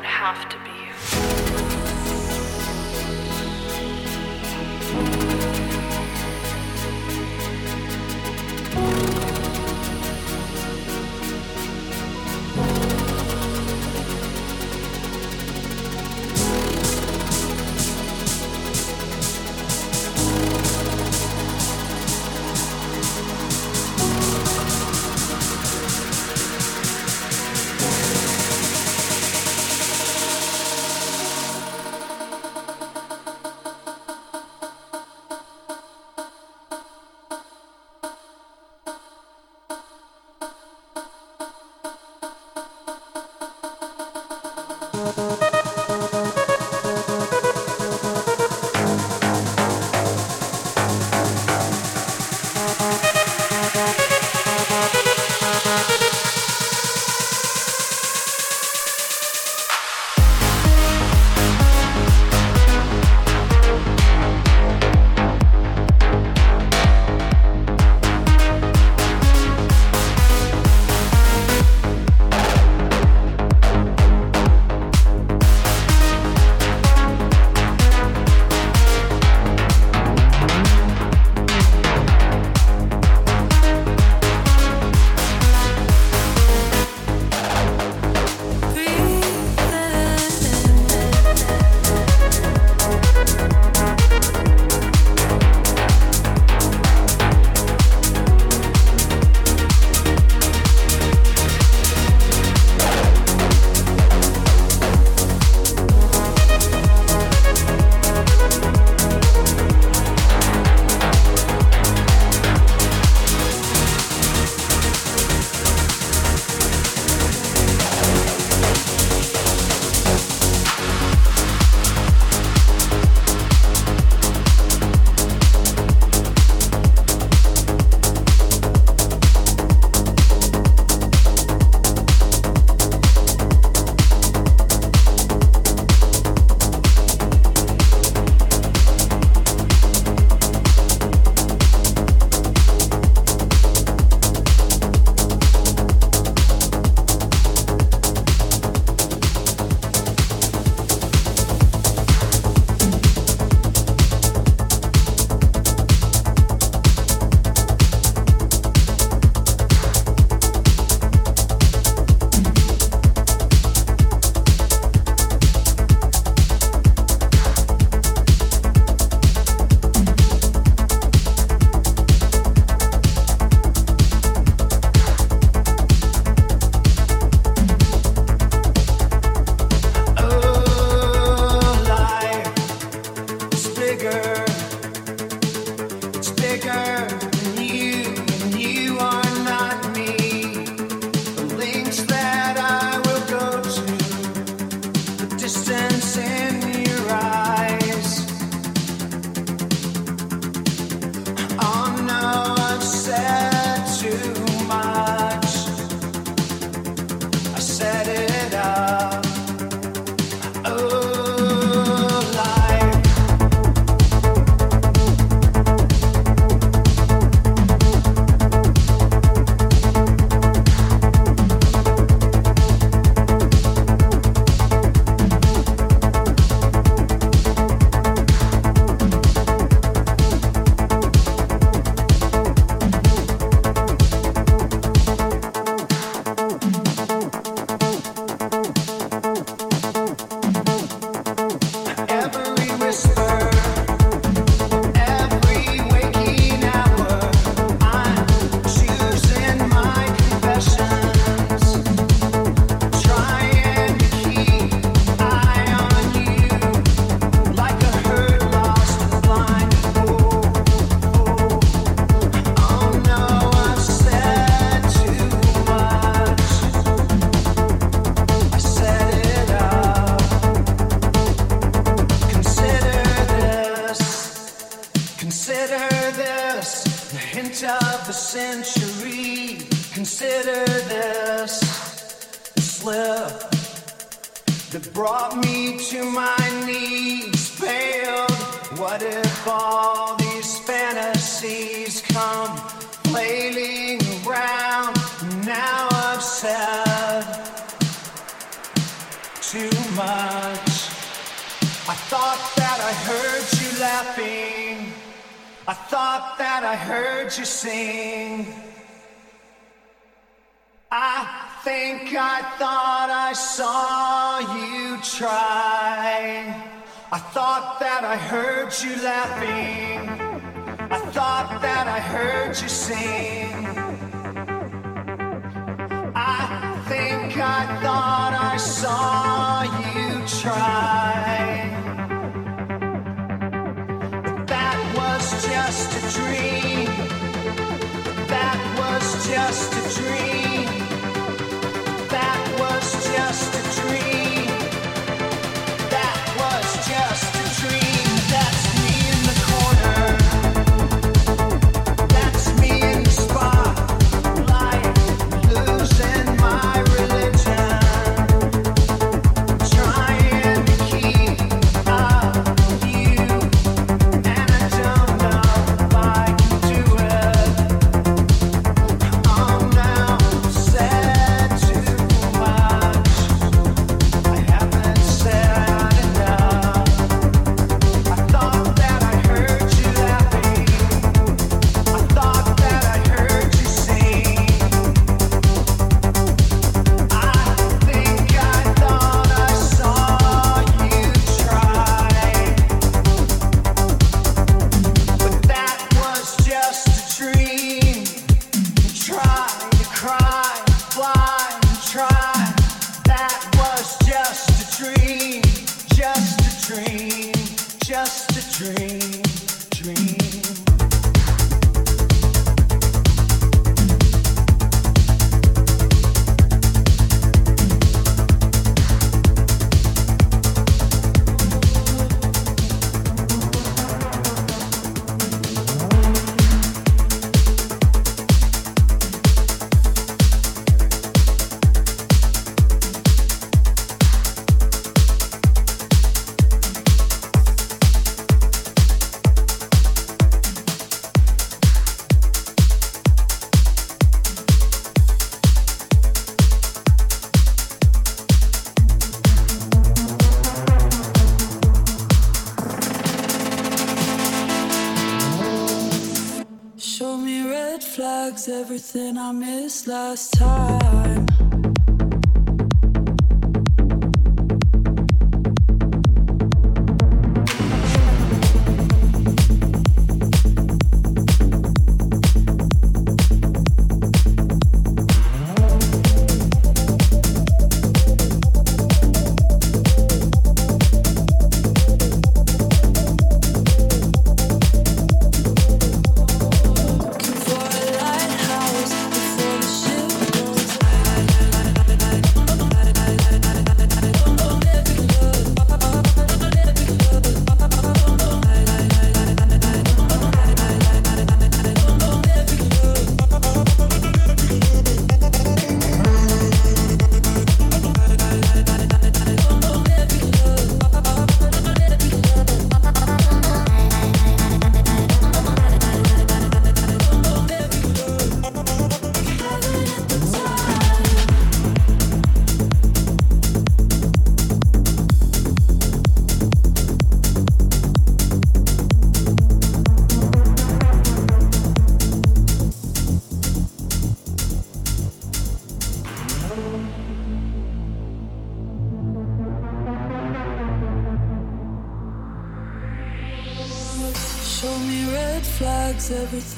don't have to be to much. I thought that I heard you laughing. I thought that I heard you sing. I think I thought I saw you try. I thought that I heard you laughing. I thought that I heard you sing. I think I thought I saw try.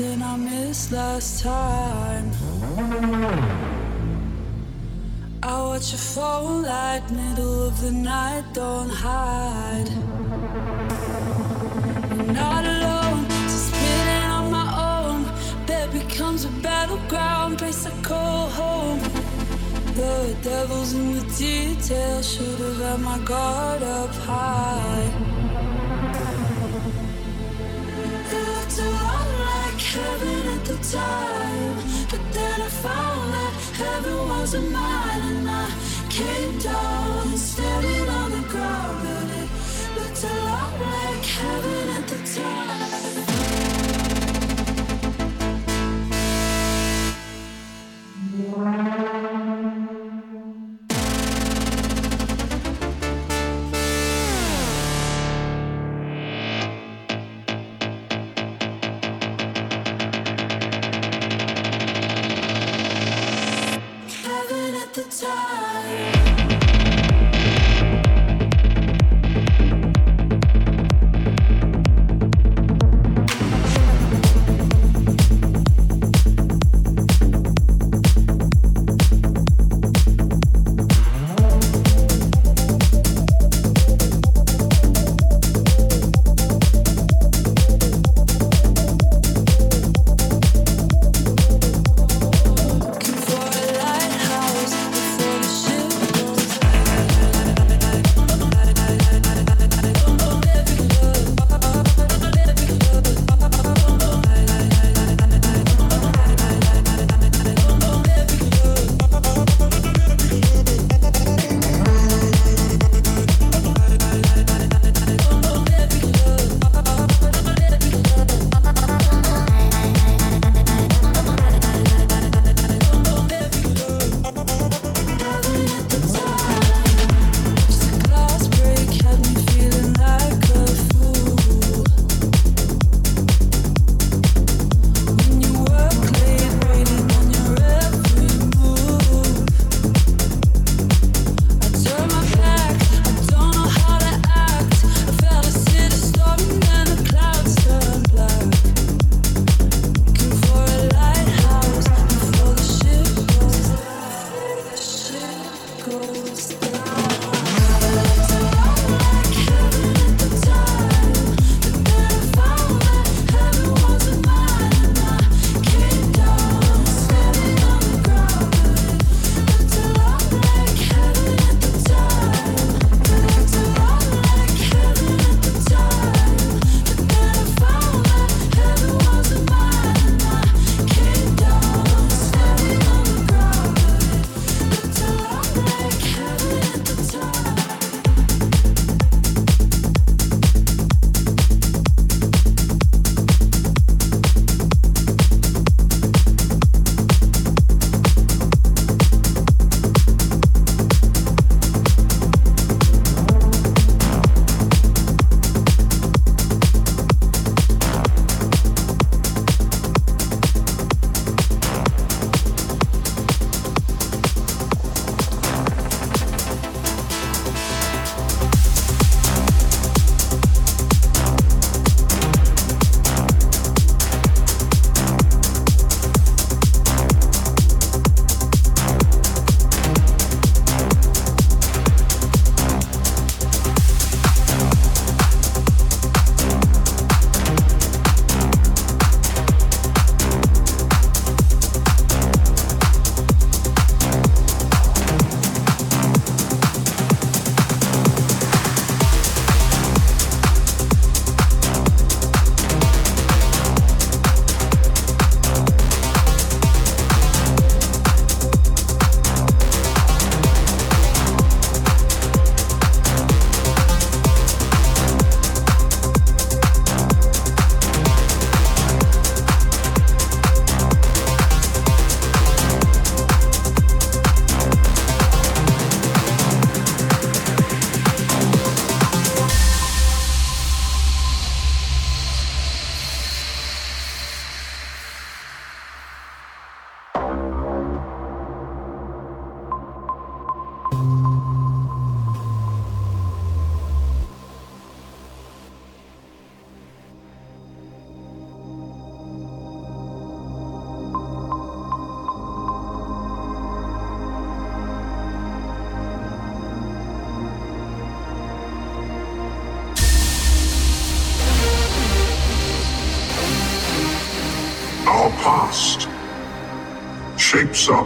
Everything I missed last time. I watch your phone light, middle of the night, don't hide. You're not alone, just spinning on my own. Bed becomes a battleground, place I call home. The devil's in the details, should have had my guard up high. Heaven at the time. But then I found that heaven wasn't mine. And I came down and standing on the ground. And it looked a lot like heaven at the time.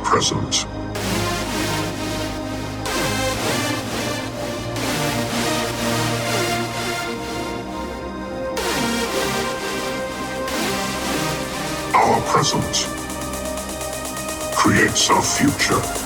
Present. Our present creates our future.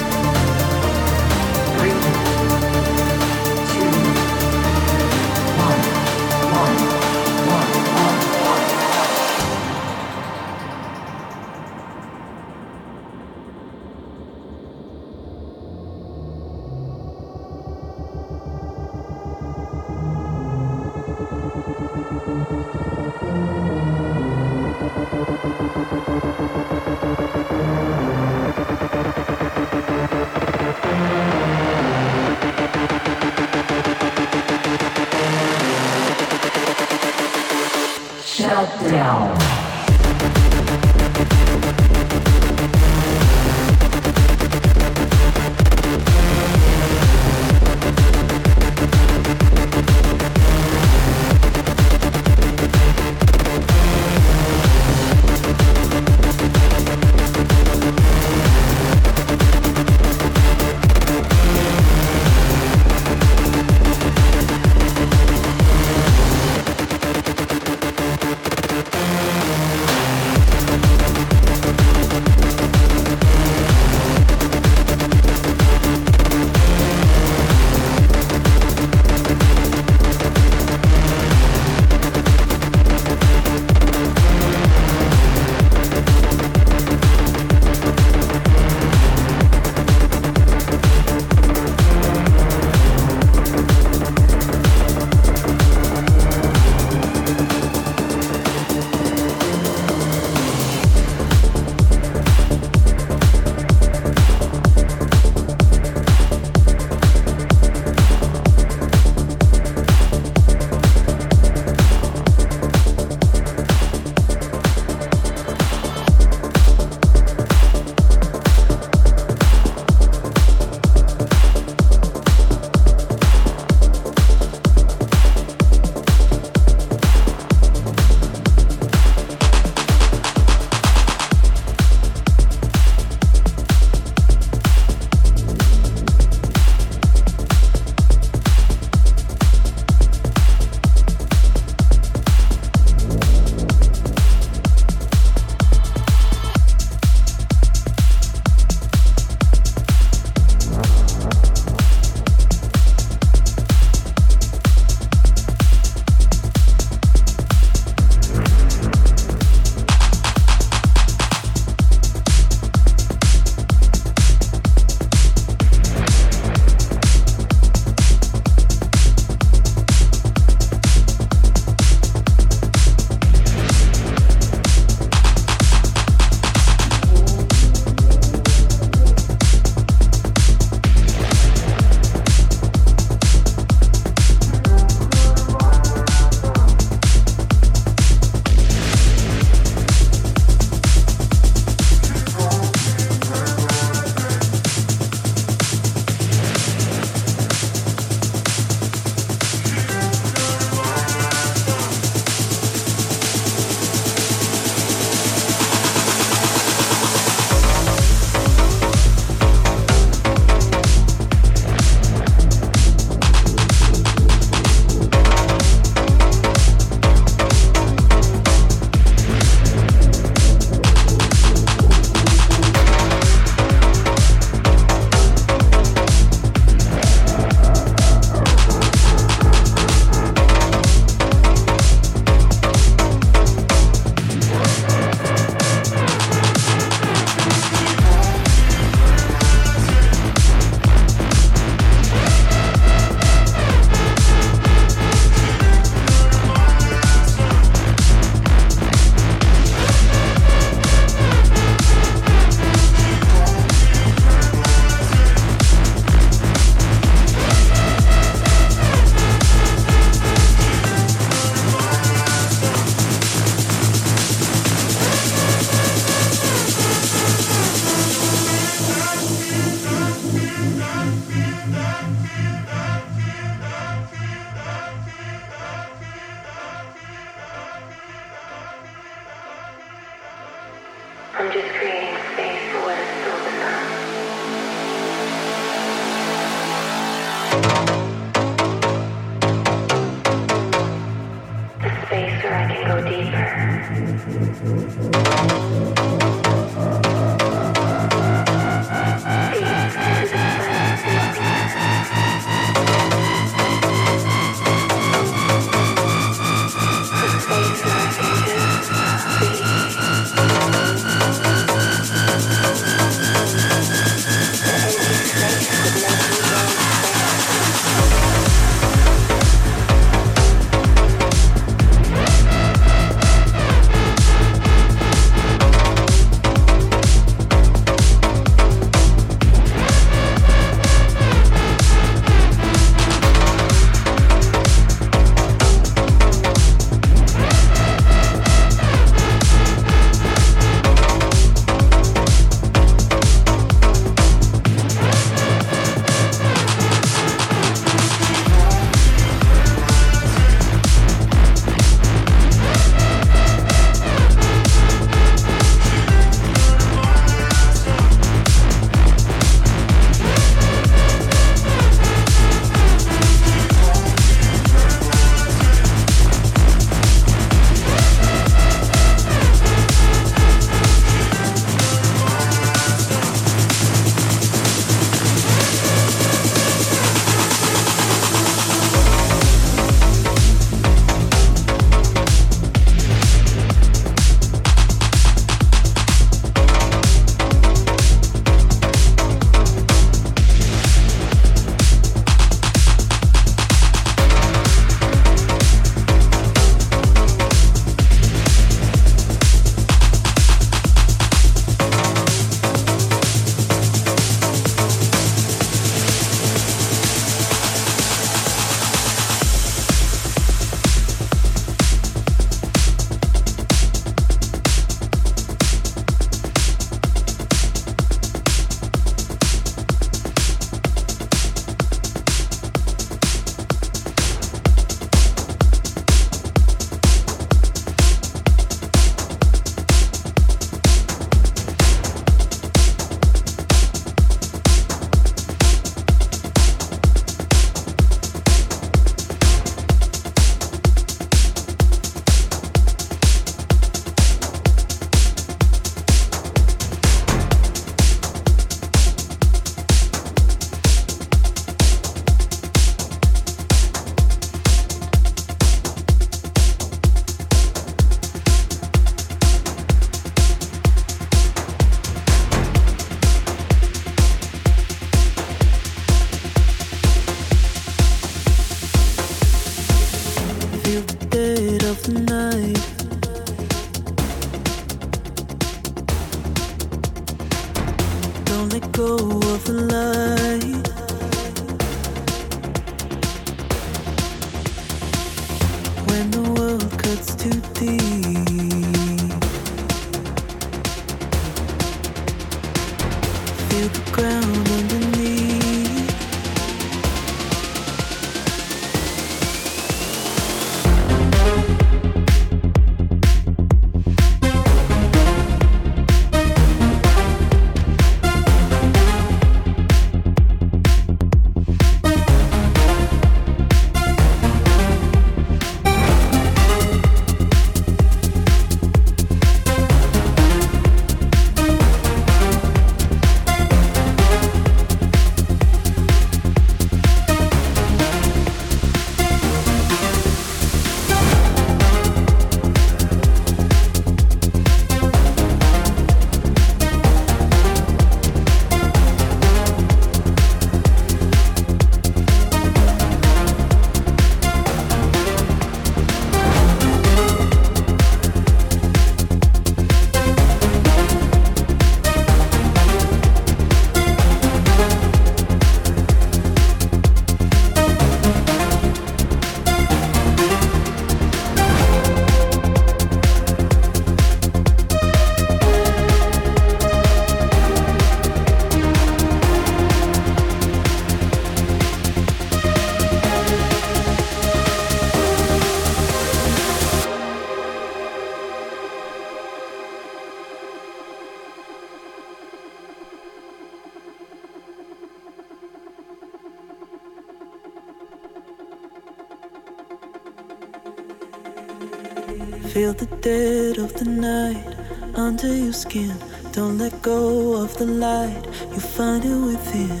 Skin. Don't let go of the light, you find it within.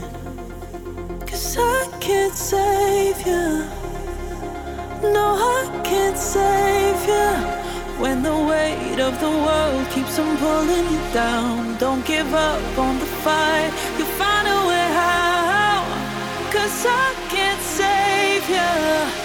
Cause I can't save you. No, I can't save you. When the weight of the world keeps on pulling you down, don't give up on the fight, you find a way out. Cause I can't save you.